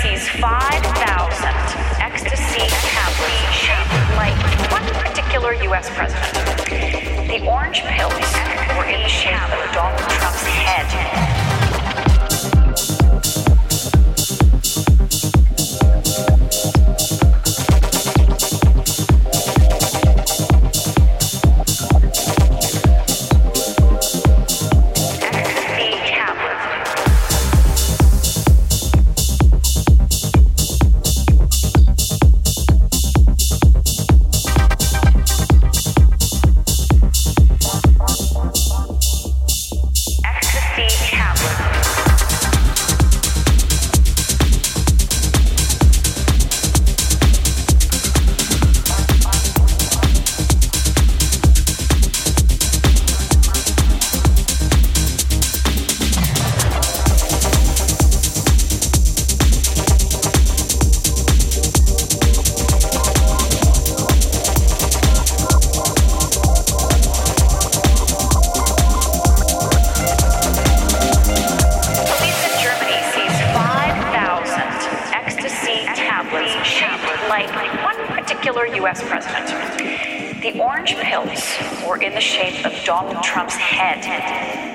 sees 5,000 ecstasy tablets shaped like one particular U.S. president. The orange pills were in the shape of Donald Trump's head. Like one particular U.S. president. The orange pills were in the shape of Donald Trump's head.